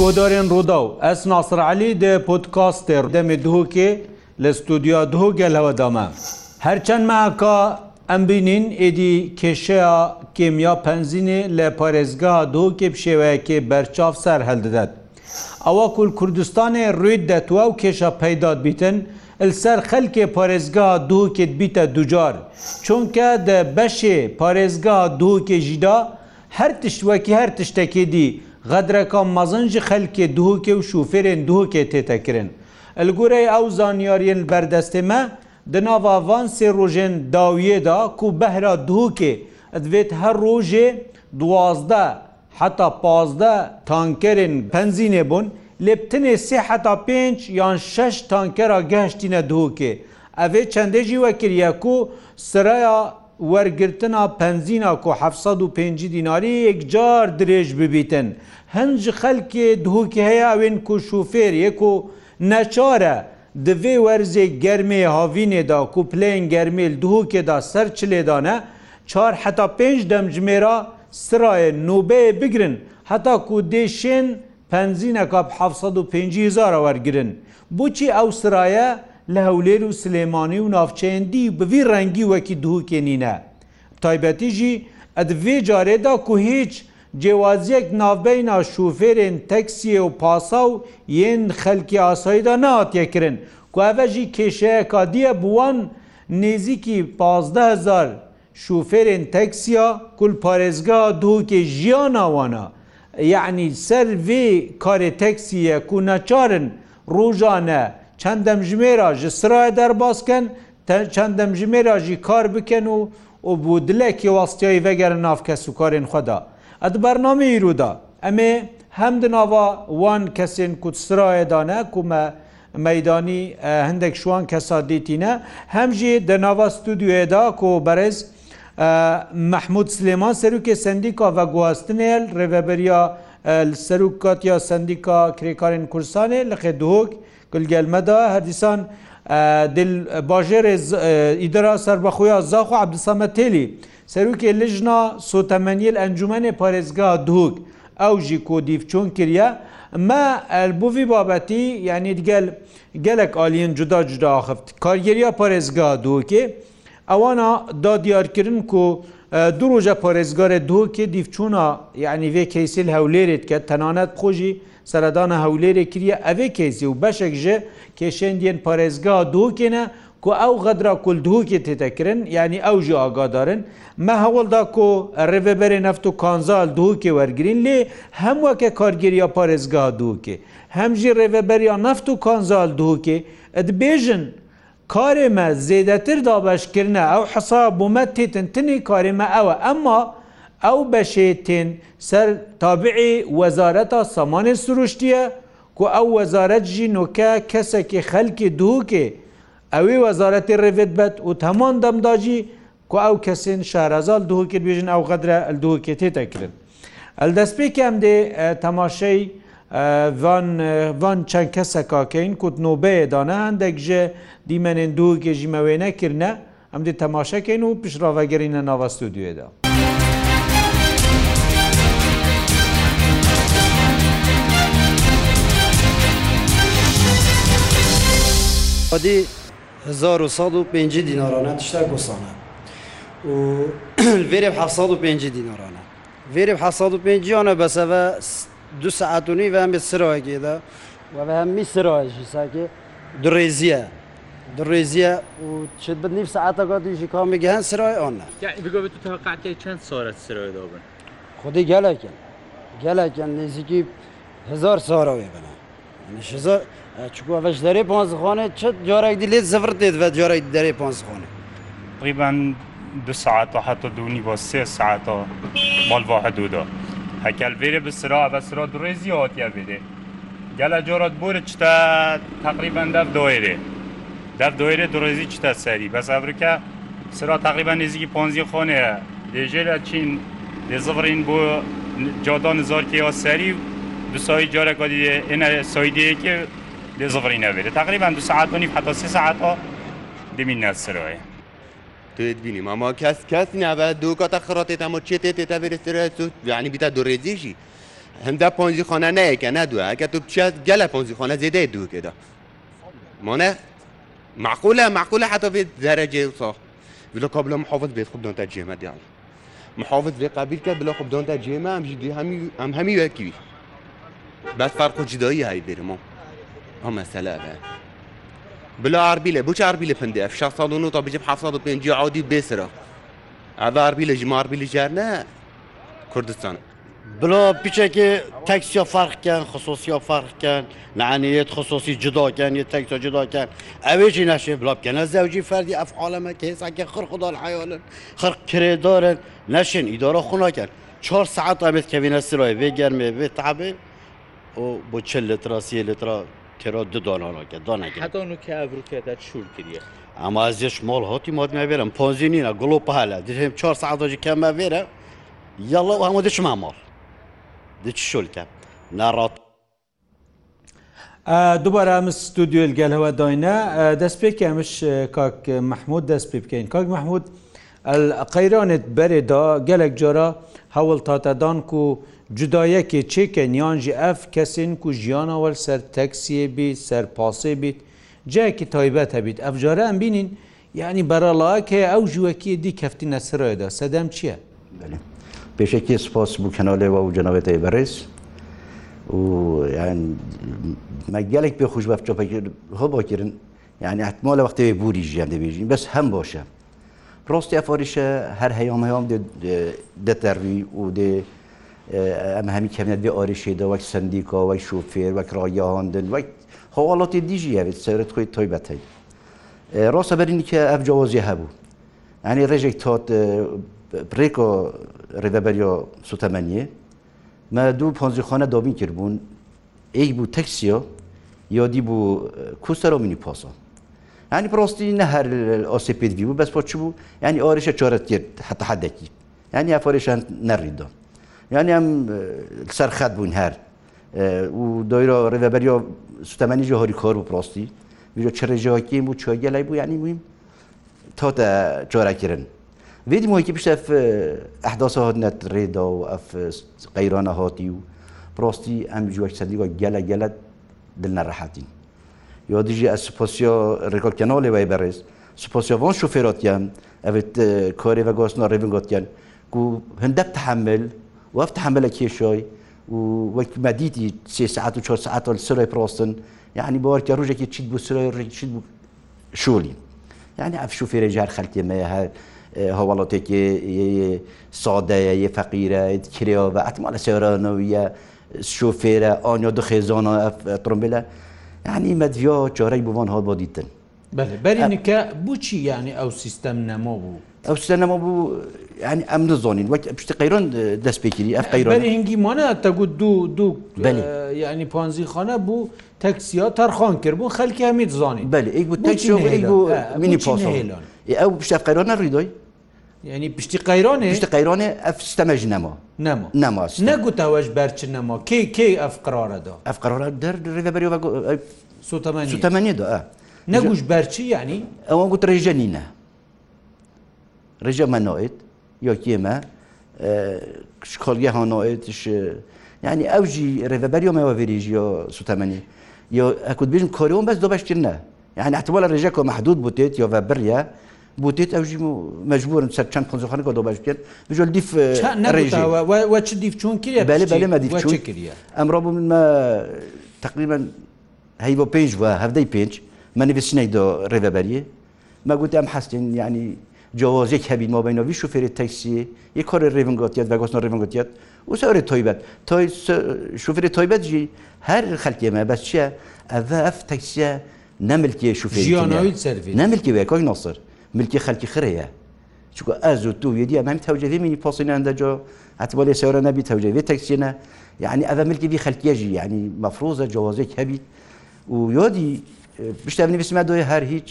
Godarên Rodaw ez Nasir Elî de podkastê demê dihokê li stûdya duho gel hewada me. Herçend meheka em bînîn êdî kêşeya kêmiya penzînê lê parêzgeha duhokê şêweyekê berçav ser heldidet. Ewa kul Kurdistanê rûyt detwe û kêşa peydat bîtin, li ser xelkê parêzgeha duhokê bîte ducar. Çonke de beşê parêzgeha duhokê jîda her tişt wekî her tiştekê dî, غەدرەکە مەزنجی خەلکێ دووکێ و شوفێرێن دووکێ تێتەکردن. ئەلگورەی ئەو زانیاریین بەردەستێمە دناواان سێ ڕۆژێن داویێدا کو بەهرا دووکێ ئەدوێت هەر ڕۆژێ دوازدە حتا پازدە تانکەرن پەنزینێ بوون، لێبتنێ سێ حتا پێنج یان شش تانکەرا گەشتینە دووکێ. ئەvê çendê jî wekiriye ku siraya وەرگرتنا پەنزینا کو 1950 دیناری یەکجار درێژ ببیتن هەنج خەلکێ دهوکی هەیە وێن کو شوفێر یەک و نەچارە divê werzê germê havînê da ku plên germêl duhokê da ser çilêdan e çar heta pênc dem ji mêra sirayê nûbeyê bigirin heta ku dêşên penzîneka 1950 wergirin. Buçî ew siraye لە هەولێر و سلێمانی و ناافچەندی بڤی ڕەنگی وەکی دووکێنینە تایبەتیژی ئەدێ جارێدا کو هیچ جێوازیەک ناوبینا شوفێرێن تەکسیە و پاسا و یەن خەلکی ئاساییدا ناتیەکردن کوڤەژی کێشەیە کادیە بوان نێزیکی 15000 شوفێرێن تەکسیا کول پارێزگا دووکێ ژیانناوانە یعنی سەر vê karê تەکسیە کو نەچارن ڕۆژانە چەند دەمژمێرا ji سرایە دەرباسکەن چەند دەمژمێرا jî کار بکەن و û بû dilekî wastiyaî vegerin nav kesûkarên xweda. Ed bername îroda Em ê hem di nava wan kesên ku sirayê dane ku me meydanî hindek şuan kesa dîtîne hem jî di nava stûdyoê da ku berez Mehmud Silêman serokê sendîka ve guhastinê rêveberiya serokatiya sendîka krêkarên Kursanê li xê duhok gulgelmeda herdîsan dil bajerê îdera serbaxuya zaxu Abdisame Telî serokê lijna sotemeniyel encumenê parêzga duhuk ew jî kodîvçon kiriye me el bu vî babetî yanî gel gelek aliyên cuda cuda axift. Kargeriya parêzga duhokê ewana da diyarkirin ku du roja parêzgarê duhokê dîvçûna yanî vê keysil hewlêrê dike tenanet xojî, سەردانە هەولێرێ کریە ئەوێ کێزی و بەشێک ژە کێشێندێن پارێزگا دووکێنە کو ئەو غەدرا کولدووکی تێتەکردن یعنی ئەو ژ ئاگادارن مە هەوڵدا کۆ ڕێبەرێ نەفت و کانزال دووکێ وەرگین لێ هەمووەکە کارگیریە پارێزگا دووکێ هەمژی ڕێبەبەریا نەفت و کانزال دووکێ ئەتبێژن کارێمە زێدەتر دابشکردە ئەو حسا بوومە تێتن تنی کارێمە ئەوە ئەمما ئەو بەشێتێن سەر تابعی وەزارەتە سامانێ سروشتیە کو ئەو وەزارەت ژی نوکە کەسێکی خەلکی دووکێ ئەوی وەزارەتی ڕێوێت بێت و هەمان دەمداجی کو ئەو کەسین شارەزال دووکرد بێژن ئەو قەدرە دووکێ تێتەکردن. ئەلدەستپێکی ئەم دێ تەماشەی van çend kesekakeyn ku nobeyê dane hindek ji dîmenên du gejîmewê nekirne em dê temaşekeyn û pişravegerîne nava studyoê da. عادی 1950 دینارانە تشتە گۆسانە و vêrê 1950 دینارانە vêrê 1950یانە بەسەە دو سعاتونی ve hemê sirayekê de ve ve hemî sirayê ji sekê dirêziye dirêziye û çi bi nîv saeta gatî jî kamê gehin sirayê an ne çend saret sirayê dabin Xdê gelekin gelekin nêzîkî هزار سارayê bine Şiza çku veş derê panzixane çet carek dilê zivir tê ve carek derê panzixane. Qîben du saata heta dûnî va sê saata malva hedûda. Hekel vêrê bi sira ve sira durêzî hatiye vêrê. Gela corat borê çi te teqrîben dev doêrê. Dev doêrê durêzî çi te serî bes evrike sira teqrîben nêzîkî panzî xaneye lêjêre çîn lê zivirîn bo cada nizarkê ya serî دوسای جارە کادیە ئێنە سایدەیەکە لێ زفری نەبێت تقریبا دو ساعت و نیم حتا سه ساعت ها دمینات سرایه تویت بینیم اما کس کس نه دو کاتا خراته تما چه ته ته بر سرای تو یعنی بیت دو رزیشی هنده پانزی خانه نه که نه دو اگه تو چه گله پانزی خانه زیده دو که دا مانه معقوله معقوله حتی به درجه صح بلا قبل محافظ بیت خوب دانتا جمع دیال محافظ به قبیل که بلا خوب دانتا جمع هم جدی همی هم همی وکی بعد فرق و جدایی هایی برمو ها مسئله به بلا عربی له بوچ عربی له پنده اف شخص سال نو تا بجيب حفصه بين جي عودي بيسره هذا عربی له جمار بي لجرنا كردستان بلا بيچكي تاكسي فرق كان خصوصي فرق كان نعنيت خصوصي جدا كان يا تاكسي جدا كان اويجي نشه بلا كان زوجي فردي اف عالمه كيس اكي خر خدا الحيال خر كريدار نشن اداره خنا كان 4 ساعت ابد كبينه سرای بگرمه به تعبه او بۆ چل لترا سی لترا کرا دو دانا را کرد دانا کرد حتی اونو که ابرو که در شور کریه اما از یش مال هاتی ماد میبرم پانزی نینا گلو پهله دیشم چهار ساعت آجی کم میبرم یلا و همه دیشم مال دیش شل کم نرات دووبارە ئەم ستودیۆل گەلەوە داینە دەست پێ ئەمش کاک مححمود دەست پێ بکەین کاک مححمود قەیرانت بەرێدا gelek cara هەوڵ تاتەدان و جدایەکێ چێکەنیان ji ev kesên ku jiyana wel ser teksiyê bî serpasê bît cekî taybet hebît ev cara em bînin yani beralaek heye ew ji wekî dî keftîne siraya da sedem çi ye pêşekî spas bû kenalê ve û cenavê berêz me gelek pê xşbev çopekir hoba kirin yani ehtimal vextê bûrî jiyan dibêjin bes hem boş e ڕاستی ئەفۆریشە هەر هەیام هەیام دەتەڕوی و دێ ئەمە هەمی کەمێت بێ ئۆریشێدا وەک سندیکا وەک شوفێر وەک ڕاییاهاندن وەک هەواڵاتی دیژی هەوێت سەرت خۆی تۆی بەتەی ڕاستە بەرینی کە ئەف جوازی هەبوو ئەنی ڕێژێک تات پرێکۆ ڕێدەبەریۆ سوتەمەنیە مە دوو پۆنجخۆنە دابین کرد بوون ئیک بوو تەکسیۆ یادی بوو کوسەرۆ منی پاسۆ ینی پرۆستی نە هەر ئۆسیپیدوی بوو بەس بۆ چ بوو ینی ئۆریشە چۆرە تێت حتەحەدەکی ینی ئەفۆریشان نەڕیدۆ ینی ئەم سەرخەت بوون هەر و دۆیرۆ ڕێبەریۆ سوتەمەنیژە هۆری کۆر و پرۆستی ویرۆ چڕێژەوەکیم و چۆگە لای بوو ینی بوویم تۆتە چۆراکردن ویدی مۆکی پیشە ئەحداسە هۆت نەت ڕێدا و ئەف قەیرانە هاتی و پرۆستی ئەم جووەک سەدیوە گەلە گەلە دل نەڕەحەتین یا دیجی از سپاسیا ریکا کنالی وی برز سپاسیا وان شوفیراتیان اوید کاری و گاسنا ریوین گاتیان گو هندب تحمل و اف تحمل کیشای و وەک مەدیتی سێ ساعت و 4 ساعت سرای پرۆستن یعنی بۆوەکە ڕژێکی چیت بوو سرای چیت بوو شولی یعنی ئەف شوفێرە جار خەلتێمە هەر هەوڵاتێکی سادەیە یە فەقیرە کرێەوە بە ئەتمالە سێرانەوەە شوفێرە ئانیا دو خێزانە ترمبلە ینی مەدیۆ چۆرەی بوون هەڵ بۆ دیتن بەرینکە بچی ینی ئەو سیستەم نەمە بوو ئەو سیستە نەمە بوو ینی ئەم دەزۆنین وەک پشتی قەیرۆن دەستپێکیری ئەف قەیرۆن هنگی مۆە تەگوت دوو دوو ینی پۆنزی خۆنە بوو تەکسیۆ تەرخۆن کردبوو خەلکی هەمید زۆنی بەلی ئیک بوو تەکسیۆ بوو منی پۆسۆن ئەو پشتە قەیرۆنە ڕیدۆی ینی پشتی قەیرۆنێ پشتی قەیرۆنێ ئەف سیستەمەژ نەمەوە نەگوتەوەش بەرچ نەمە کەی کەی ئەف قرارەدا ئەف قرارە دەر ڕێبەری سوتەمەنی دو نەگوش بەرچی ینی ئەوە گوت ڕێژە نینە ڕێژە مەنۆیت یۆکیێمە کۆلگە هەنۆێتش ینی ئەوژی ڕێبەریۆمەوە ڤێریژیۆ سوتەمەنی یۆ ئەکوت بژم کۆریۆم بەس دۆ بەشتر نە یعنی احتمال ڕێژە کۆ مەحدود بوتێت یۆ بەبریە بۆ تێت ئەوژیم و مەجبورن سەر چەند قنجخانەکە دۆ باشکرد بژۆل دیف ڕێژیوە دیف چۆن کرێ بەێ بەێمە دیف کردە ئەمڕۆ منمە تقریبان هەی بۆ پێنج وە هەفتەی پێنج منەویسینەی دۆ ڕێبەبەریە مەگووت ئەم حستین ینی جوازێک هەبین مابینەوی شوفێری تەکسیە یە کۆری ڕێنگوتیت بە گۆستن ڕێنگوتیت وسەوری تۆیبەت تۆی شوفری تۆیبەتجی هەر خەلکێمە بەس چیە ئەە ئەف تەکسیە نەملکیە شوفێری نەملکی وێ کۆی نۆسر ملکی خەلکی خرەیە چکو ئەز و تو یدی ئەمەم تەوجێوی منی پۆسینان دەجۆ هەتبە لێ سێورە نەبی تەوجێوی تەکسینە یعنی ئەە ملکی بی خەلکیەژی ینی مەفرۆزە جوازێک هەبیت و یۆدی پشتە بنویسمە دۆی هەر هیچ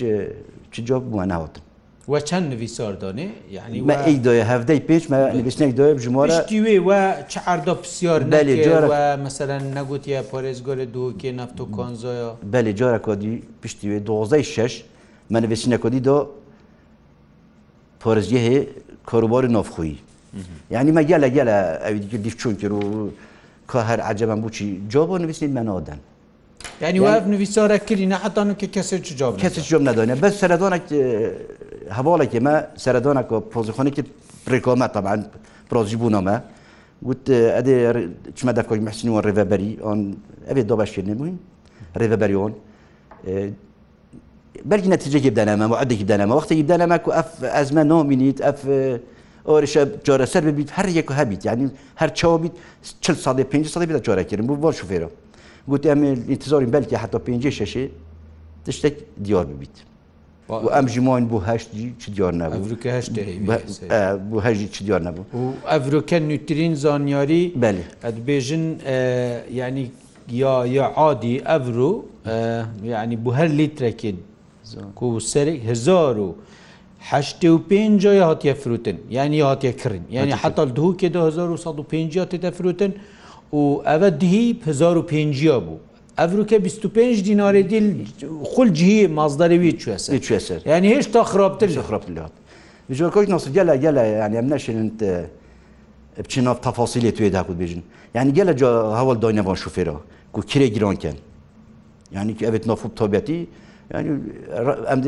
چ جۆب بووە ناوتن و چند نویسار دانه یعنی ما ای دای هفته پیش ما نویسنک دای بجماره اشتیوی و چه عردا بسیار نکه و مثلا نگوت یا پارێزگار دو که نفت و کانزا یا بله جارا کادی پشتیوی دوازه شش من نویسنک کادی دا پۆرزگەهێ کۆروبۆری نۆفخۆی یعنی مە گەلە گەلە ئەوی دیکە دیفچوون کرد و کە هەر عجبەم بچی جۆ بۆ نوویستنیت منەوەدان ینی واب نوویسارە کردی نەحتان کە کەسێک جاب کەسێک جۆم نادانێ بە سەردۆنێک هەواڵێکی مە سەردۆنە کۆ پۆزیخۆنێکی پرێکۆمە تەبان پرۆژی بوونەمە وت ئەدێ چمە دەکۆی مەحسینەوە ڕێبەری ئەوێ دۆ باشکردنی بووین ڕێبەریۆن بلكي نتيجه بدنا ما وعدك بدنا ما وقت بدنا ماكو اف ازمه نومينيت اف اورشا جوره سر بيت هر يكو هبيت يعني هر تشاو بيت 40 صدي 50 صدي بيت جوره كيرم بو بول شوفيرو قلت ام انتظار بلكي حتى 50 ششه تشتك ديار ببيت وام جمعين بو هشتي چ ديار نبو افريكا هشتي بو هشتي چ ديار نبو وافريكا نوترين زانياري بله ادبيجن يعني يا يا عادي افرو يعني بو هر لتركد کو سەری هزار و هەشت و پێنجۆی هاتیە فروتن یعنی هاتیە کردن یعنی حتا دووکێ 1950 تێتە فروتن و ئەوە دهی 1950 بوو ئەفروکە 25 دیناری دیل خولجیی مازدەەوی چێسەر یعنی هێشتا خراپتر لە خراپلات ژۆکۆی نسیگەلە گەلە یعنی ئەم نەشێنند بچینە تەفاسیلێ توێ داکوت بێژن یعنی گەلە هەوڵ داینەوان شوفێرەوە کو کرێ گیرانکەن یعنی ئەبێت نەفوب تۆبەتی ینی ئەم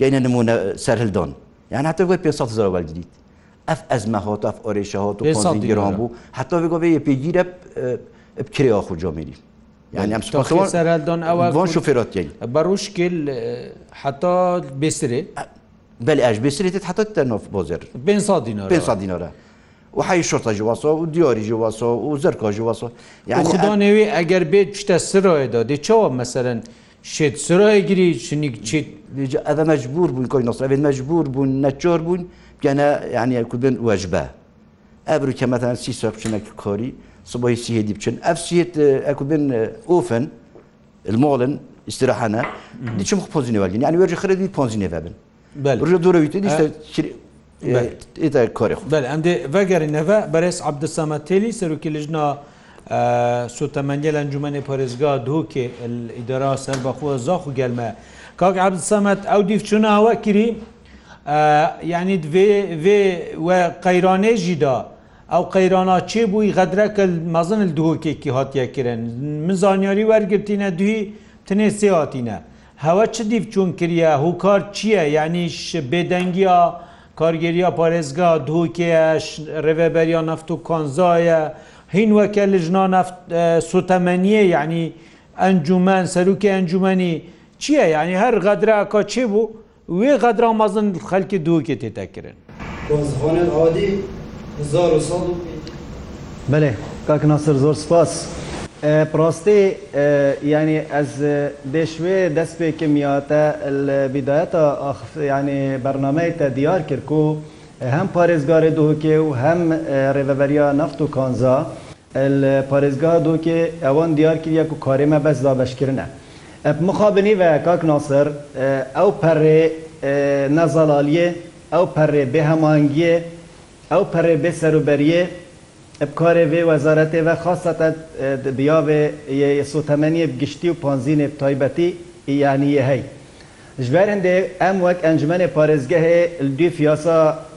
گەینە نمونە سەرهلدۆن یان هاتە بۆ پێ زەوە گریت ئەف ئەزمە هۆت ئەف ئۆرێشە هۆت و گرۆم بوو حتا بگۆ بێ پێگیرە بکرێەوە خو جۆمیری يعني ام سمخون سرالدون او فون شوفيرات يعني بروشكل حتى بسري بل اش بسري تتحط تنوف بوزر بين صادينار بين صادينار وحي الشرطة جواسو وديوري جواسو وزركو جواسو يعني وخدانوي اگر بيت شتا سرو دادي چوا مثلا شێت سرای گری شنیک چیت ئەە مەجبور بوون کۆی نسرێت مەجبور بوون نەچۆر بوون گەنە یانیکوبن وەژبە ئەبر کەمەتان سی سۆ بچنەکی کۆری سبۆی سیهێدی بچن ئەف سیت ئەکوبن ئۆفن المۆڵن استراحانە دیچم پۆزینەوەگەین یان وێژ خرەدی پۆزینێ بن ڕژە دوورەویتە دیشتە ئێتا کۆری خ ئەندێ بەگەرینەوە بەرەس عبدسەمە تێلی سەرروکی لژنا سوتەمەندە لە ئەنجومی پەرێزگا دووکێ ئیدرا سەر بەخۆ زاخ و گەلمە کاک عبد سەمەت ئەو دیفچوونە ئەوە کری یعنی قەیرانێژیدا ئەو قەیرانە چێ بووی غەدرەکە مەزن دووکێکی هاتیەکردن من زانیاری وەرگرتینە دوی تنێ سێ هاتیینە هەوە چ دیفچوون کریە هوکار چییە یعنیش بێدەنگیا کارگەریە پارێزگا دووکێش ڕێبەریان نفت و کانزایە هین وەکە لە ژنا سوتەمەنیە یعنی ئەنجومەن سەرروکی ئەنجومنی چییە یعنی هەر غەدرا کا چێ بوو وێ غەدرا مەزن خەلکی دووکێ تێتەکردن بەێ کاکناسر زۆر سپاس پڕاستی ینی ئەس دێشوێ دەست پێکم یاتە بدایەتە ینی بەرنمەی تە دیار کرد و هەم پارێزگارê دۆکێ و هەم ڕێڤەبەریا نەفت و کانزا پارێزگا دۆکێ ئەوان دیارکردە و کارێمە بەس دابشکردە. مخابنی ve kak nasir ew perê nezalaliye ew perê bêhemangiye ew perê bê serûberiye karê vê wezaretê ve xasete biyavê sotemeniyê giştî û panzînê taybetî yaniye hey. Ji ber hindê em wek encmenê parêzgehê du fiyasa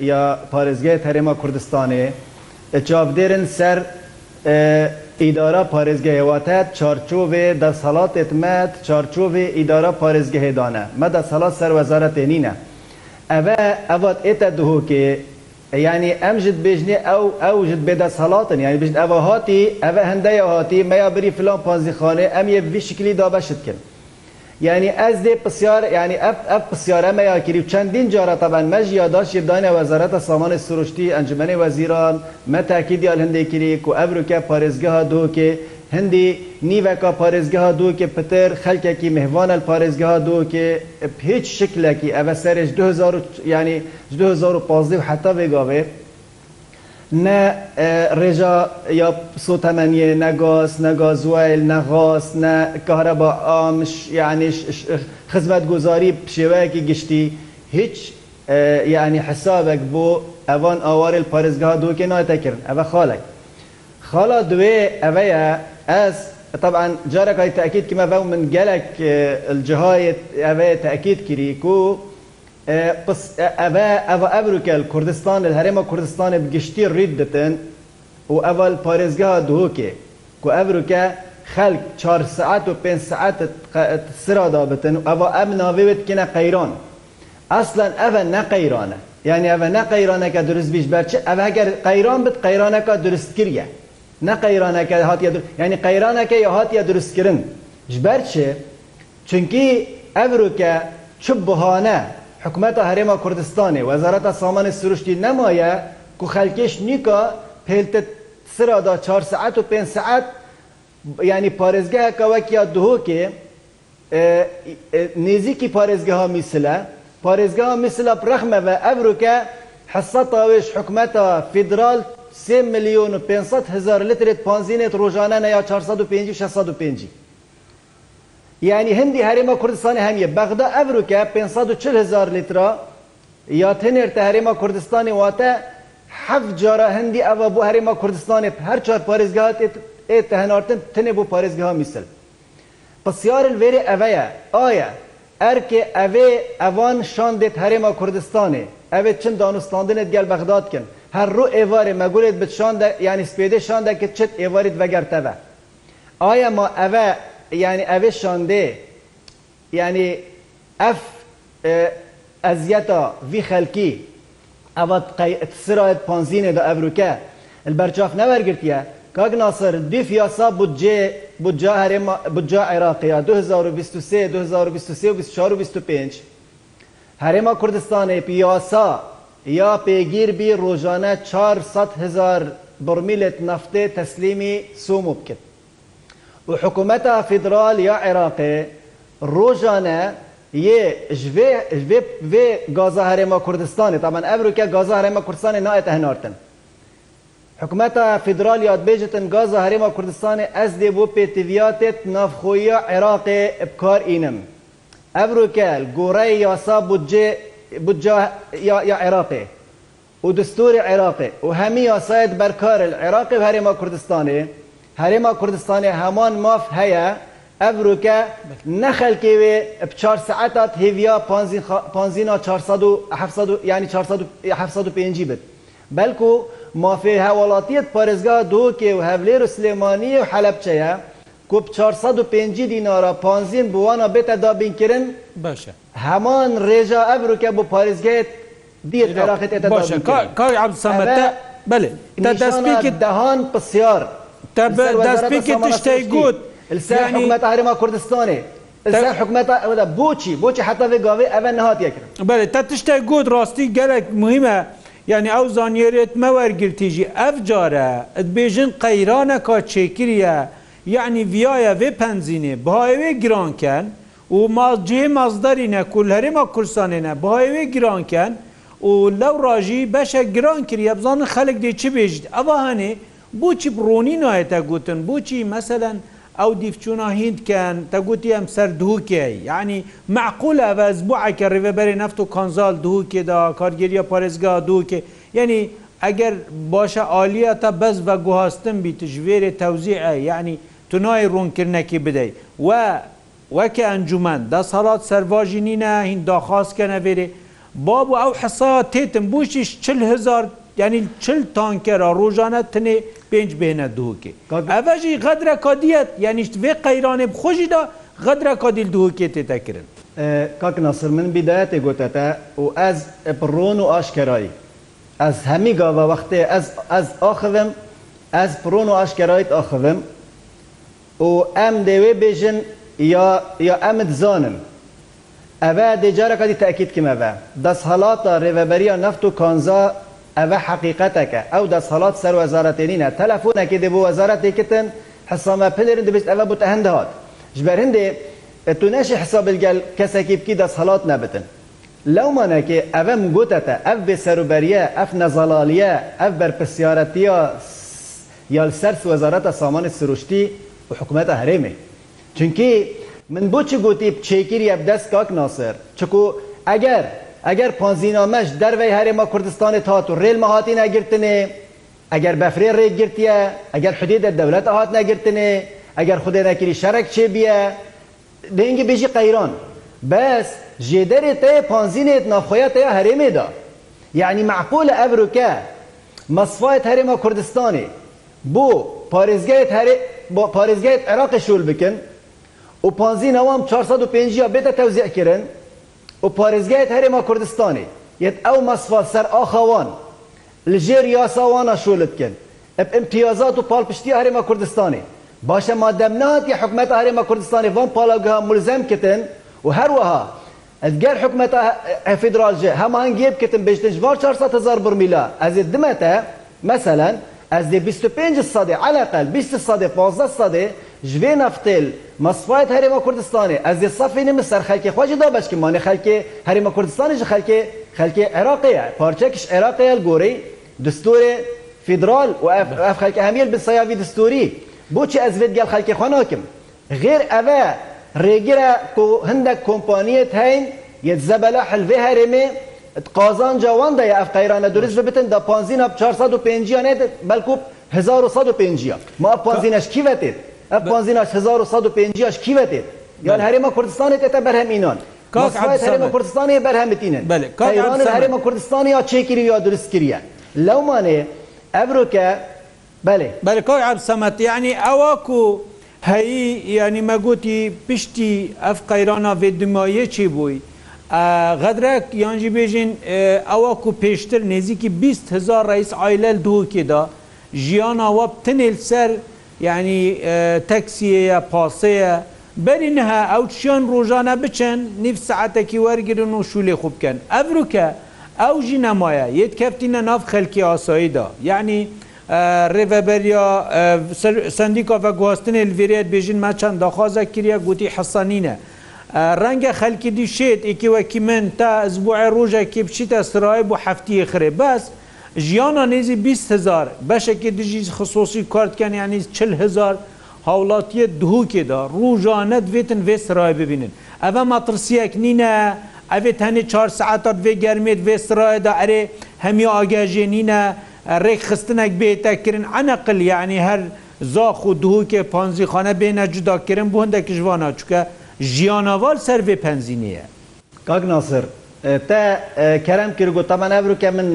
یا پارێزگای تەرێما کوردستانê çavdêrin ser îdara parêzgehêwatet çarçovê de salatê me çarçovê îdara parêzgehê dane me de salat ser wezaretê nîne ev evat ête dihokê yanî em ji bêjnê ew ew ji bêde salatin yani bijin ev hatî ev hindeya hatî meya birî filan panzîxanê em yê vî şiklî dabeşitkin. یعنی ئەس دێ پرسیار یعنی ئەف ئەف پرسیارەمە یاگیری و چەندین جارە تەبەن مەژ یاداشی بدانە وەزارەتە سامانی سروشتی ئەنجمەی وەزیران مەتاکی دیال هەندێکیری و ئەبروکە پارێزگەها دۆکێ هەندی نیڤەکە پارێزگەها دۆکێ پتر خەلکێکی مهوانە پارێزگەها دۆکێ هیچ شکلێکی ئەvە سەرش 2000 ینی 2015 حتا بێگاوێ نە ڕێژە یا سۆتەمەنیە نەگاز نەگازوایل نەغاز نە کارە بە ئامش یعنیش خزمەت گوزاری شێوەیەکی گشتی هیچ یعنی حسابێک بۆ ئەوان ئاوارل پارێزگا دووکێ ناتەکردن ئەوە خاڵێک خاڵا دوێ ئەوەیە ئەس طبعا جارك هاي تأكيد كما فهم من قالك الجهاية أبي تأكيد كريكو ئەە ئەبروکەل کوردستان لە هەرێمە کوردستانی بگشتی ڕید دەتن و ئەول پارێزگا دووکێ کو ئەبروکە خەلک 4 ساعت و 5 ساعت سرادا بتن و ئەوە ئەم ناوێت کە قەیران ئەسلەن ئەە نەقەیرانە یعنی ئەە نەقەیرانەکە دروست بیش بەرچ ئەگەر قەیران بت قەیرانەکە دروست کردە نەقەیرانەکە هااتە ینی قەیرانەکە یا هااتە دروستکردن ژبەرچێ چونکی ئەوروکە چ بهانە حکومەتە هەرێمە کوردستانی وەزارەتە سامانی سروشتی نەمایە کو خەلکش نیکە پێلتە سرادا 4 ساعت و 5 ساعت ینی پارێزگەهەکە وەکیا دوهۆکێ نێزیکی پارێزگەها میسلە پارێزگەها میسلە پرەخمەوە ئەبروکە حسەتاوێش حکومەتە فیدرال 3 میلیۆن و 500 هزار لترێت پانزینێت ڕۆژانە یا 450 650. یعنی هەندی هەرێمە کوردستانی هەمیە بەغدا ئەڤروکە 540 هزار لیترا یا تنێرتە هەرێمە کوردستانی واتە حەف جارە هەندی ئەوە بۆ هەرێمە کوردستانی هەر چار پارێزگاهات ئێتە هەنارتن تنێ بۆ پارێزگەها میسل. پسیارل وێرێ ئەوەیە ئایا ئەرکێ ئەوێ ئەوان شان دێت هەرێمە کوردستانی ئەوێ چن دانوستاندنت گەل بەغدادکن هەر ڕوو ئێوارێ مەگولێت بشان ینی سپێدە شاندەکە چت ئێوارت بەگەرتەوە. ئایا ما ئەوە ینی ئەوێ شۆندێ ینی ئەف ئەزیەتە وی خەلکی ئەوەت سرایەت پانزیینێ دە ئەڤروکە بەرچاف نەوەرگرتیە کاک ناسر دی فیاسا بودجێ بودجا هەرێمە بودجا عێراقیە 2023 2023 2025 هەرێمە کوردستانی پیاسا یا پێگیر بی ڕۆژانە 400 هزار برمیلت نفتێ تەسلیمی سومو بکرد و حکوومەتە فیدرال یا عێراقێ ڕۆژانە یێ گازە هەرێمە کوردستانی تامان ئەمرکە گازە هەرێمە کوردستانی نایەتە هەنارتن. حکوومەتە فیدرال یادبێژتن گازە هەرێمە کوردستانی ئەس دێ بۆ پێتیڤاتێت نافخۆیە عێراقێ بکار ئینم. ئەمرکە گۆڕی یاسا یا عێراقێ. و دستوری عێراقێ و هەمی یاسایەت بەرکارل عێراقی هەرێمە کوردستانی، هەرێما کوردستانی هەمان ماف هەیە ئەڤروکە نەخەلکێ وێ چهار سعاتات هێویا پانزینا ینی 5 بت بەلکو مافێ هەوڵاتیت پارێزگا دۆکێ و هەولێر و سلێمانی و حەلەبچەیە کو 5 دینارە پانزین بوانە بێتە دابینکردن باشە هەمان ڕێژە ئەڤروکە بۆ پارێزگێت دیر عراقێتە باشە کاری عبد سامەتە بەێ دەستپێکی دەهان پسیار. دەستپێکی تشتی گوت حکوومەت هەرێما کوردستانی. حکوومەت بۆچی بۆچی حتاێ گاوێ ئەمە نهاتیەکرن. بەێت تا تشتێک گوت ڕاستی گەلێک مهمە یعنی ئەو زانانیێرێت مەوەرگرتیژی ئەف جارە ئەتبێژن قەیرانە کا چێکریە یعنی ویایە وێ پەنزینێ باوێ گرانکەن و ماجێ مازدەرینە کول هەرێما کورسانێنە باوێ گرانکەن و لەو ڕژی بەشە گران کردی بزانن خەلک دێ چی بێژیت ئەوە هەنێ بۆچی بڕۆنی نایە تا گوتن بۆچی مەسەەن ئەو دیفچونا هندکەن تەگوتی ئەم سەر دووکێ یعنی معقول ئەڤز بووعکە ڕێبەری نفت و کانزال دووکێدا کارگەریە پارێزگا دووکێ یعنی ئەگەر باشە عالیە تا بەس بە گوهاستن بی تژێرێ تەوزیع یعنی تونای ڕوونکردنەکی بدەیت و وەکە ئەنجومەن دا سەڵات سەرواژی نینە هینداخواستکە نەبێرێ باب و ئەو حسا تێتم بوشیش چهزار یعنی چل تانکەرە ڕۆژانە تنێ پێنج بێنە دووکێ ئەڤژی غەدرە کادیەت یانیشت بێ قەیرانێ بخۆشی دا غەدرە کادیل دووکێ تێتەکردن کاک ناسر من بدایەتێ گوتەتە و ئەز پڕۆن و ئاشکرایی ئەس هەمی گاوە وەختێ ئەس ئاخەم ئەس پڕۆن و ئاشکرایت ئاخەم و ئەم دەوێ بێژن یا ئەمت زانن. ئەە دێجارەکەی تاکیت کمەوە دەسهڵاتە ڕێوەبەریە نەفت و کانزا ئەوە حقیقەتەکە ئەو دەسەڵات سەر وەزارەتێنینە تەلەفۆنێکی دەبوو وەزارەتێکتن حسامە پلێن دەبست ئەوە بتە هەندەهات ژبەر هەندێ تو نەشی حسابلگەل کەسێکی بکی دەسەڵات نەبتن لەومانەکە ئەوەم گوتەتە ئەف بێ سەروبەریە ئەف نەزەڵالیە ئەف بەرپسیارەتیە یال سەرس وەزارەتە سامانی سروشتی و حکوومەتە هەرێمێ چونکی من بۆ چی گوتی بچێکیری ئەبدەست کاک ناسر چکو ئەگەر ئەگەر پۆنزینامەش دەروی هەرێمە کوردستانی تات و ڕێل مەهاتی نەگرتنێ ئەگەر بەفرێ ڕێگرتیە ئەگەر خودێدە دەولەت هاات نەگرتنێ ئەگەر خودێ نەکردی شەرک چێ بیە دەنگی بێژی قەیران بەس جێدەرێ تەیە پۆنزینێت ناخۆیە تەیە هەرێمێدا یعنی معقولە ئەڤروکە مەسفایت هەرێمە کوردستانی بۆ پارێزگایت بۆ پارێزگایت عێراقی شول بکن و پانزینەوام 450 بێتە تەوزیعکردن و پارێزگایت هەرێمە کوردستانی یەت ئەو مەسفا سەر ئاخەوان لژێر یاساوانە شۆلت بکەن ئەب ئمتیازات و پاڵپشتی هەرێمە کوردستانی باشە مادەمناتی حکومەت هەرێمە کوردستانی ڤان پاڵگەها ملزەم کتن و هەروەها ئەگەر حکومەت فدراژێ هەمانگیێ بکتن بشتن ڤ 400هزار برمیلا ئەزێ دمەتە مثلەن ئەزێ 25 سادێ عەقل 20 سادێ 15 سادێ جوێ نفتل مەسفایت هەرێمە کوردستانی ئەز سەفێنی من سەر خەلکی خۆشی دا بەشکمانی خەلکێ هەرێمە کوردستانی خەلکێ خەلکێ عێراقەیە پارچەکیش عێراقەیە گۆرەی دستورێ فیدرال و ئەف خەلکە هەمیل بسەیاوی دستوری بۆچی ئەزێت گەل خەلکی خواناکم غێر ئەوە ڕێگرە هەندێک کۆمپانیت هەین یەت زەبەلە حلوێ هەرێمێ قازان جوان دەیە ئەف قەیرانە درست ببتن دە 15 450 بەلکوب 1950 ما 15 شکی وێتێت ئەف بازیناش 1950 کیوەێت یان هەرێمە کوردستانی تێتە بەرهەمینان هەرێمە کوردستانی بەرهەمتینن ئێران هەرێمە کوردستانی یا چێکیری یا درستکرە لەومانێ ئەبرۆکە بەێ بەرکۆی عبسەمەتی ینی ئەوەکو هەیی ینی مەگوتی پشتی ئەف قەیرانە ێدمایە چی بووی؟ غەدرەك یانجی بێژین ئەوە کو پێشتر نێزییکی 20 هزار ڕیس ئایلل دووکێدا ژیانەوە تنێل سەر ینی تەکسیەیە پاسەیە بەرینها ئەو چۆن ڕۆژانە بچن نیف سعاتێکی وەرگن و شولێ خوب بکەن ئەبروکە ئەو ژی نەمایە یەت کەفتینە ناف خەلکی ئاساییدا یعنی ڕێڤەبەریا سندیکۆڤە گواستنی لڤێت بێژین مە چەند داخوازە کریە گوتی حەسانینە. ڕەنگە خەلکی دیشێت ئیکی وەکی من تا ئەزبوع ڕۆژێکی بچیتە سرای بۆ هەفتی خرێ بەست، ژیانە نێزی 20 هزار بەشێکی دژی خصوصی کارتکەن یعنی چل هزار هاوڵاتیە دووکێدا ڕوژانە دوێتن وێ سرای ببینن ئەvە مەترسیەک نینە ئەێ هەنی 4 ساعتات وێ گەرمێت وێ سرایدا ئەرێ هەمی ئاگەژێنینە ڕێک خستنێک بێتەکردن ئەنەقل یعنی هەر زاخ و دووکێ پانزی خانە بێنە جوداکردن بۆ هەندێک ژوانە چکە ژیانەوال سەر وێ پەنزینیە. کاک ناسر te kerem kir gota me nevruke min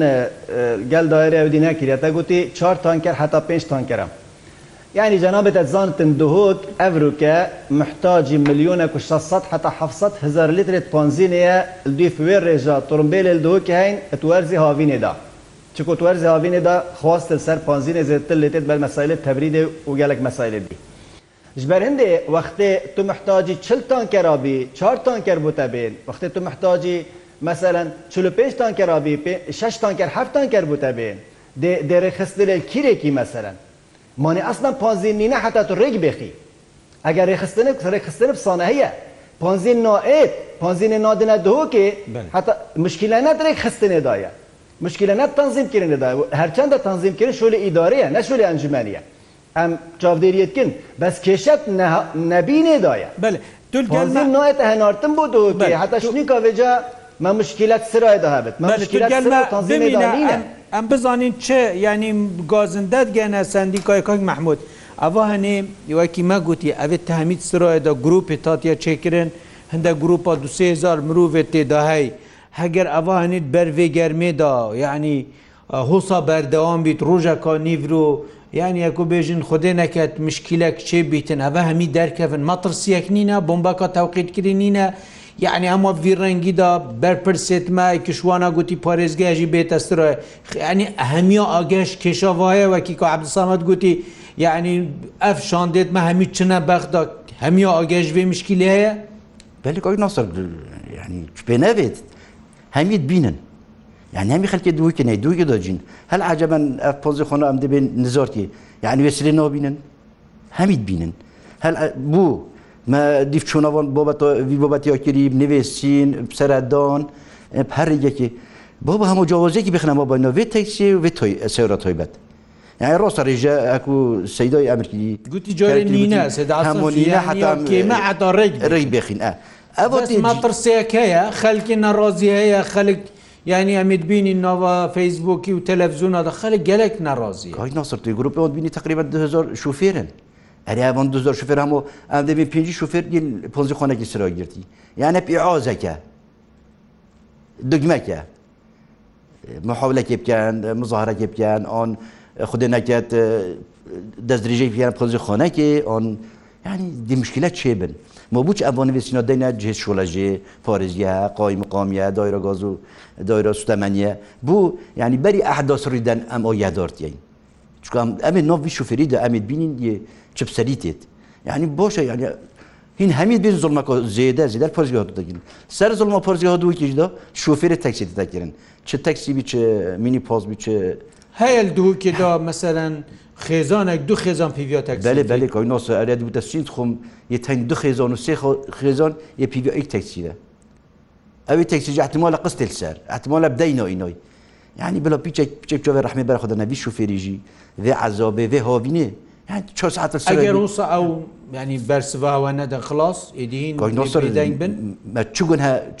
gel daire evdî nekiriye te gotî çar tanker heta pênc tankeram. Yani cenabê te zantin duhok evruke muhtacî milyonek û 600 heta 700 hezar litre panzînê ye dî wê rêja torumbêlê duhoke heyn et werzî havînê da. Çiko werzî havînê da xwastil ser panzînê zêtil lêtê ber mesailê tevridê û gelek mesailê bî. Ji ber hindê wextê tu muhtacî çil tankerabî, çar tanker bû te bên, wextê tu muhtacî مثلەن چلو پێشتان کەرابی ششتان کرد هەفتان کرد بووتە بێ دێرە خستلێ کیرێکی مەسەرەن مانێ ئەسنا پازین نینە حتا تو ڕێک بێخی ئەگەر ڕێخستنە ڕێخستنە بسانە هەیە پانزین نائێت پانزینە نادنە دۆکێ حتا مشکلە نەت ڕێک خستنێ دایە مشکلە نەت تنظیم کردن دایە هەرچەندە تنظیم کرد شۆلە ئیدارەیە نەشۆلە ئەنجمەنیە ئەم چاودێریتکن بەس کێشەت نەبینێ دایە بله. دولگەڵ نایەتە هەنارتم بۆ دۆکێ حتا شنی کاێجا ما مشکلات سرای دەهابێت ئەم بزانین چه ینی گازندت گەنە سندیکای کاک مححمود ئەوا هەنێ یوەکی مەگوتی ئەوێت تەمیت سرایدا گروپی تاتیە چێکردن هەندە گروپا دوهزار مرۆڤێت تێداهەی هەگەر ئەوا هەنیت بەرێ گەرمێدا یعنی هوسا بەردەوام بیت ڕۆژەکە نیڤرۆ یعنی یەکو بێژن خودێ نەکەت مشکلە کچێ بیتن ئەە هەمی دەرکەون مەترسیەک نینە بمبەکە تاوقیتکردی نینە یعنی ئەمە ڤیرڕەنگیدا بەرپرسێتمای کشوانە گوتی پارێزگەژی بێتەسترە ینی هەمیا ئاگەش کێشەوایە وەکی کە عبدسامەت گوتی یعنی ئەف شاندێتمە هەمی چنە بەخدا هەمیا ئاگەش بێ مشکی هەیە بەلێکۆی ناسەر ینی پێ نەبێت هەمیت بینن. يعني هم خلك دوي كنا دوي دوجين هل عجبا بوزي خونا ام دبن نزورتي يعني وسلي نوبينن هم يدبينن هل بو دیفچوونەوەن بۆبەتیۆکریم نوێسین سەردان هەرێکی بۆ بە هەموو جیاوازێکی بخنەوە بە نوێ تەکسی و تۆی سێرە تۆیبەت. یعنی ڕۆستە ڕێژە ئەکو سەیدۆی ئەمریکی گوتی جۆرە نینە هەمونینە حتامە عداڕێک ڕێی بخین ئە ئەوە ماترسەکەیە خەلکی نەڕۆزی هەیە خەلک ینی ئەمید بینی نەوە فەیسبووکی و تەلەڤزیونە دە خەلک گەلێک نەڕۆزی ناسرتی گروپی بینی تقریبا 2000 شوفێرن ئەریبان دو زۆر شوفێر هەموو ئەم دەبێ پێنجی شوفێر پۆزی خۆنێکی سرۆ گرتی یانە پیعازەکە دگمەکە مححولەکێ بکەن مزارەکێ بکەن ئۆن خودێ نەکەێت دەستدرژەی پیان پۆزی خۆنەکێ ئۆن ینی دیمشکلە چێ بن مەبووچ ئەبوونڤسیینە دەینە جێ شوڵەژێ پۆرزیە قۆی مقامیە دایرە گۆز و دایرە سوتەمەنیە بوو ینی بەری ئەحدۆسڕیدەن ئەم ئەو یادۆرتین چکام ئەمێ نۆڤ شوفێری دە ئەمێت بینین چپسەری تێت یعنی بۆشە یعنی هین هەمید بین زڵمەکە زێدە زیدە پۆزیۆدەگرن سەر زڵمە پۆزیۆ دووکیشدا شوفێرە تەکسی دەگرن چ تەکسی بچ مینی پۆز بچ هەیە دووکیدا مەسەرەن خێزانێک دو خێزان پیڤۆتەک بەێ بەێ کۆینۆسە ئەرێ بوو دەسیین خۆم یە تەنگ دو خێزان و سێ خێزان یە پیڤۆیک تەکسیدە ئەوی تەکسیج احتمالە قستێل سەر احتمالە بدەینەوە ئینۆی یعنی بڵە پیچێک پیچێک چۆێ ڕحمێ بەرخۆدە نەبی شوفێریژی وێ عزۆبێ وێ هۆبینێ چۆ ساعتە سەگەر ڕوسە ئەو ینی بەرسڤوە نەدە خلاص ئێدین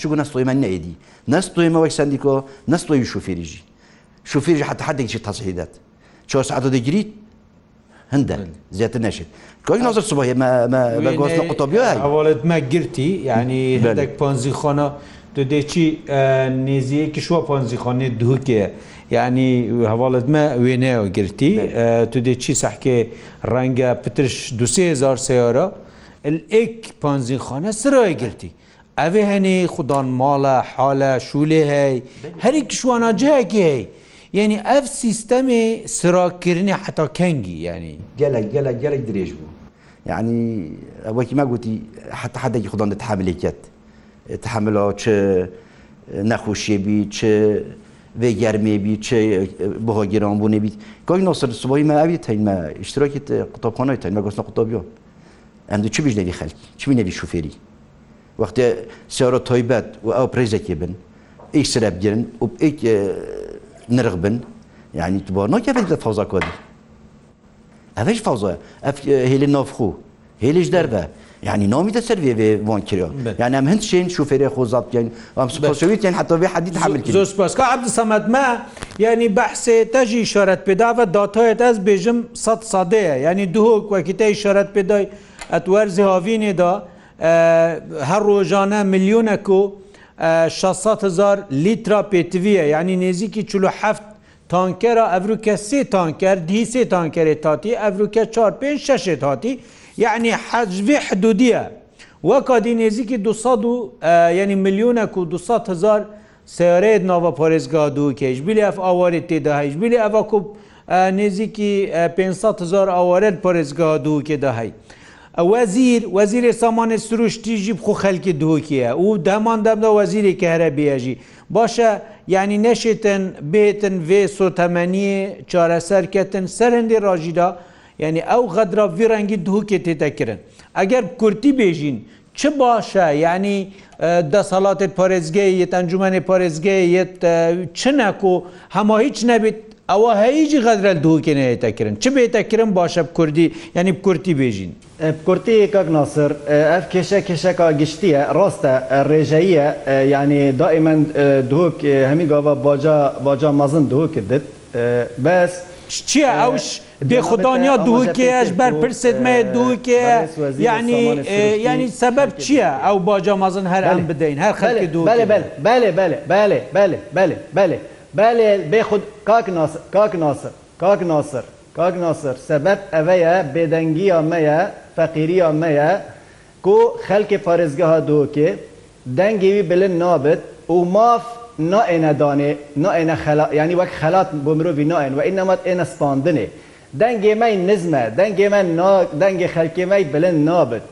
چگونە سڵیمە نەیدی نەستۆیمەوەی سندیکۆ نەستۆی شوفێریژی شوفێژی حتا حدێکی تەسیدات چۆ ساعت دەگریت هەندە زیاتر نەشێت کۆی نظر سوبە بەگۆستە قوتۆبیای ئەوڵێتمە گرتی ینی هەندێک پۆنزی خۆنە دودێکی نێزیەکی شووە پۆنزی خۆنێ دووکێ ینی هەواڵتمە وێنەوە گرتی تو دێکی سەحکێ ڕەنگە پترش دوهزار سێۆرە ئێک پانزیخانە سرۆی گرتی. ئەێ هەنێ خوددان ماڵە حالە شولێ هەی هەرێک شوانەجەیەکی هەی. یعنی ئەف سیستەمی سراکردنی حتا کەنگی ینی گەلک گەلک گەلک درێژ بوو یعنی ئەوەکی مەگوتی حتا حدەکی خوددان دەتحملێکێت تحملەوە چ نەخوشیێبی چ ve germeyebi, çe, boha giran bu nebit. Koy nasıl subayı mevi teyme, iştirak et kutaphanayı teyme, gosna kutabiyo. Hem de çi bir nevi halk, çi bir nevi şoferi. Vakti siyara toybet ve av prezeki bin, ilk sirep girin, ve ilk nırg bin. Yani tuba nakefet de fazla kadir. Eveş fazla, ev heli nafhu, heliş derve. يعني نومي تسرفي في بون كريو يعني ام هند شين شو فريق وزبط يعني ام سبوسويت يعني حتى في حديد حمل كريو زوز باس عبد الصمد ما يعني بحث تجي اشارات بدافة داتايت از بيجم صد صده يعني دهوك وكتا اشارات بداي اتورزي هافيني دا هر روزانه میلیونکو 600 هزار لیتر پتویه یعنی نزیکی 47 تانکر افروکه 3 تانکر دی 3 تانکر تاتی افروکه 4 5 6 تاتی یعنی حەجبێ حدودیە وەکە دی نێزیکی 200 ینی میلیونە و 200 هزار سێرێت ناوە پارێزگا دوو کێش بیلی ئەف ئاوارێت تێدا هەیش بیلی ئەە کوب نێزیکی 500 هزار ئاوارێت پارێزگا دوو کێدا هەی. وەزیر وەزیری سامانە سروشتی ژیب خو خەلکی دووکیە و دەمان دەبدا وەزیری کە هەرە بێژی باشە یعنی نەشێتن بێتن vê سۆتەمەنیە چارەسەرکەتن سەرندی ڕژیدا یعنی ئەو غەدرا ڤڕەنگی دووکێ تێتەکردن ئەگەر کورتی بێژین چه باشە یعنی دەسەڵاتێت پارێزگەی یەت ئەنجومێ پارێزگەی یەت چ نەک و هەما هیچ نەبێت ئەوە هەیجی غەدرە دووکێنێتەکردن چ بێتەکردن باشە کوردی ینی کورتی بێژین کورتی کاک ناسر ئەف کێشە کێشەکە گشتیە ڕاستە ڕێژەیە ینی دائیمەن دوک هەمی گاوە باجا مەزن دووکردت بەس چییە ئەوش بێخدانیا دووکێش بەرپرسێتمەیە دووکێ ینی ینی سەبەب چییە ئەو باجا مازن هەر ئەم بدەین هەر خەلکی دوو بەێ بێخود کاک ناسر کاک ناسر کاک ناسر سەبەب ئەوەیە بێدەنگیە مەیە فەقیریە مەیە کو خەلکی پارێزگەها دووکێ دەنگیوی بلن نابێت و ماف نائێنە دانێ نائێنە ینی وەک خەلات بۆ مرۆڤ نائێن و ئینەمەت ئێنە سپاندنێ دەنگێ مەی نزمە دەنگێ من دەنگێ خەلکێ مەی بلند نابێت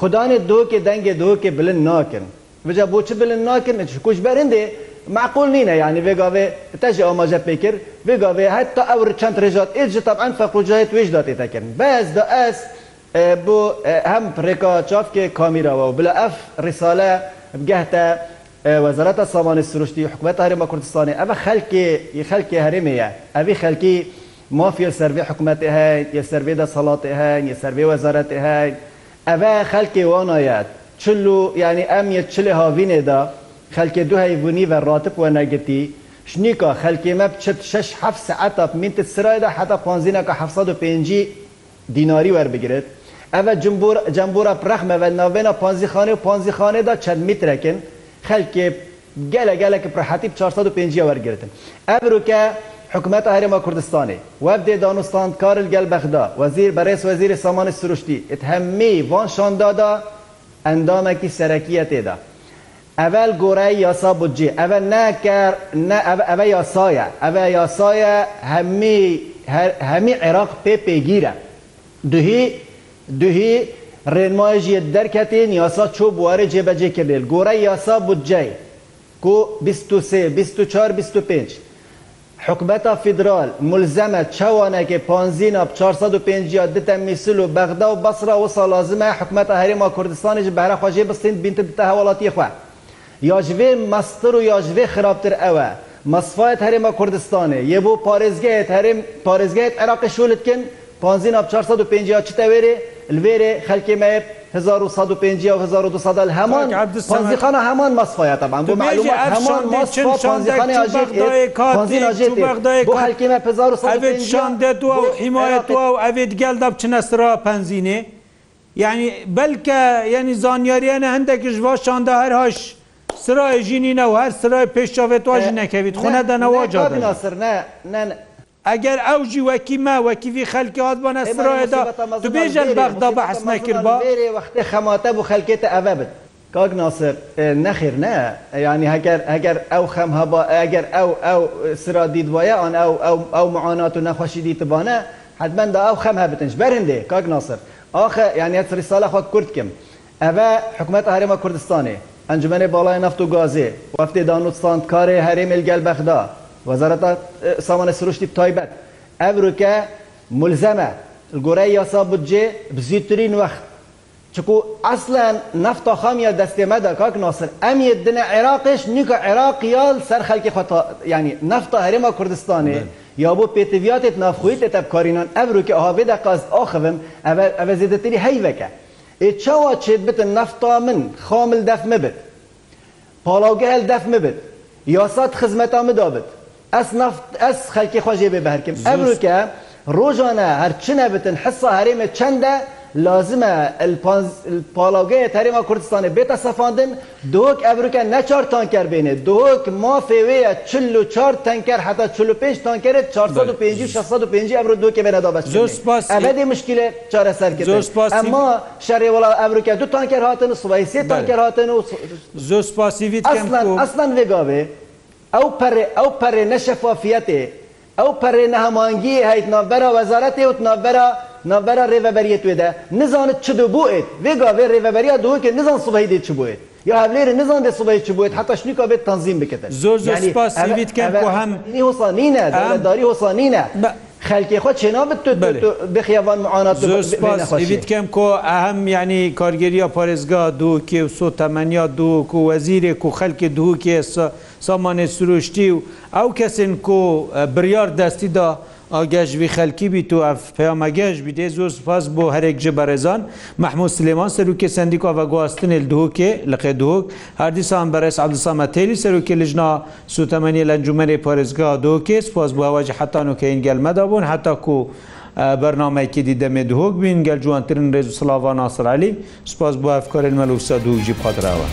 خدانێ دۆکێ دەنگێ دۆکێ بلند ناکن بجا بۆچ بلند ناکن کوش بەرندێ معقول نینە ینی بێگاوێ تەژێ ئاماژە پێکرد بێگاوێ هەتا ئەور چەند ڕێژات ئێجی تەعاان فەقوجایت وێژ داتێتەکردن بەس دا ئەس بۆ هەم پرێکا چافکێ کامیرەوە و بلە ئەف ڕیسالە بگەهتە وەزارەتە سامانی سروشتی حکوومەت هەرێمە کوردستانی ئەمە خەلکی خەلکی هەرێمەیە ئەوی خەلکی مافیا سەروێ حکوومەتی هەین یە سەروێ دەسەڵاتی هەین یە سەروێ وەزارەتی هەین ئەوە خەلکی وانایەت چلو یعنی ئەم یە چلێ هاوینێدا خەلکی دو هەیبوونی بە ڕاتب وە نەگەتی شنیکە خەلکی مە بچت 6 سعتە منت سرایدا حتا پانزینەکە 1950 دیناری وەربگرێت ئەوە جمبور جمبورە پرەخمەوە ناوێنە پانزیخانێ و پانزیخانێدا چەند میترەکن خەلکێ گەلە گەلێکە پرحەتی 450 وەرگتن ئەمرکە حکوومەت هەرێمە کوردستانی وەبدێ دانوستانکارل گەل بەخدا وەزیر بەرێز وەزیری سامانی سروشتی ئت هەممی وان شاندادا ئەندامێکی سەرەکیە تێدا. ئەل گۆڕایی یاسا بودجێ ئەە ناکرد ئەە یاسایە ئەە یاسایە هەمی عێراق پێ پێگیرە دوهی دوهی ڕێنمایژیە دەرکەتێن یاسا چۆ بوارە جێبەجێ کردێت گۆڕی یاسا بودجەی کو 24 حکومەتە فیدرال ملزەمە چاوانێکی پانزیینە 450 دتە میسل و بەغدا و بەسرا و سالازمە حکومەتە هەرێما کوردستانیش بەرەخواژێ بستین بینتە بتە هەوڵاتی خوا. یاژێ مەستر و یاژێ خراپتر ئەوە. مەسفایت هەرێمە کوردستانی یەبوو پارێزگایت هەرێم پارێزگایت عراقی شولتکن پانزین آب 450 چی تویره الویره خلکی میر 1150 و 1200 همان پانزیخان همان مصفایه طبعا بو معلومات همان مصفا پانزیخان اجیت پانزین اجیت بو خلکی میر 1150 اوید شانده دو و حمایت دو و اوید گل دب چنسرا پانزینه یعنی بلکه یعنی زانیاریان هندکش واش شانده هر هاش سرای جینی نه و هر سرای پیشاوت واجی نکوید خونه دنواجا نه نه نه ئەگەر ئەو ژی وەکی ما وەکیوی خەلکیات بۆ نەسرۆیدا تو بێژەر بەغدا بەحس نەکرد وەختێ خەماتە بۆ خەلکێتە ئەە بن. کاک ناسر نەخیر نە ینی ئەگەر ئەو خەم هەبا ئەگەر ئەو ئەو سرا دیدوایە ئەن ئەو معانات و نەخۆشی دیتبانە حدمەدا ئەو خەم هەبتنش بەرندێ کاک ناسر ئاخ یعنی سری ساڵە خۆ کوردکم ئەە حکوومەت هەرێمە کوردستانی ئەنجمەی باڵای نفت و گازێ وەفتێ دانوستان کارێ هەرێمێل گەل بەخدا وەزارەتە سامانە سروشتی تایبەت ئەوروکە ملزەمە گۆرەی یاسا بودجێ بزیترین وەخت چکو ئەسلەن نفتا خامیا دەستێمەدا کاک ناسر ئەمیە دنە عێراقش نیکە عێراقیال سەر خەلکی ینی نفتا هەرێمە کوردستانی یا بۆ پێتیویاتێت نافخۆیت لە تەبکارینان ئەوروکە ئاهاێدا قاز ئاخەم ئەە زیدەتری هەیوەکە ئێ چاوا چێت بتن نفتا من خامل دەفمە بت پاڵاوگە هەل دەفمە بت یاسات خزمەتا مدابت ئەس نفت ئەس خەکی خۆشێ بێ بە هەرکەم ئەمروکە ڕۆژانە هەرچنە بتن حسە هەرێمە چەندە لازمە پاڵاوگەیە هەرێمە کوردستانی بێتە سەفاندن دۆک ئەبروکە نەچار تانکەر بێنێ دۆک ما فێوەیە چل و چار تەنکەر حتا چل و پێنج تانکەرێت 450 ئەبرو دۆکە بێنەدا بە ئەمەدی مشکلە چارەسەرکرد ئەما شەڕێ وڵا ئەمریکا دو تانکەر هاتن سوبای سێ تانکەر هاتن و زۆر سپاسیویت ئەسلان ئەسلان وێگاوێ ئەو ئەو پەرێ نەشەفافیەتێ ئەو پەرێ نەهەمانگی هەیت نابەرە وەزارەتێ و نابەرە نابەرە ڕێبەبەریت وێدا نزانت چ بۆیت وێگا وێ ڕێبەبەریا دوکە نزان سوبەی دێ چ بۆیت یا هەولێرە نزان دێ سوبەی چ بۆیت حتا شنیکا بێت تەنظیم بکەێت زۆر زۆر سپاس هەم هۆسانینە داری هۆسانینە خەلکی خۆ چێنابێت بخیاوان معانات بکەم کۆ ئەهم یعنی کارگەریە پارێزگا دوو کێ و سۆ تەمەنیا دووک و وەزیرێک و خەلکی دوو کێ سامانێ سروشتی و ئەو کەسن کۆ بریار دەستیدا ئاگەشتوی خەلکی بیت و ئەف پەیامەگەشت بیدێ زۆر سپاس بۆ هەرێک جە بەڕێزان محموود سلێمان سەرروکێ سندیکا بە گواستنێ دووکێ لە قێدوک هەردیسان بەرەس عبدسامە تێلی سەرروکێ لژنا سوتەمەنی لەنجومەری پارێزگا دووکێ سپاس بۆ ئەوواجه حتان و کەین گەلمەدا بوون هەتاکو و بەرنمەیەکی دیدەمێ دهۆک بین گەل جوانترین ڕێز و سلاوان ناسرعلی سپاس بۆ ئەفکارێن مەلووسە دووژی پاتراوە.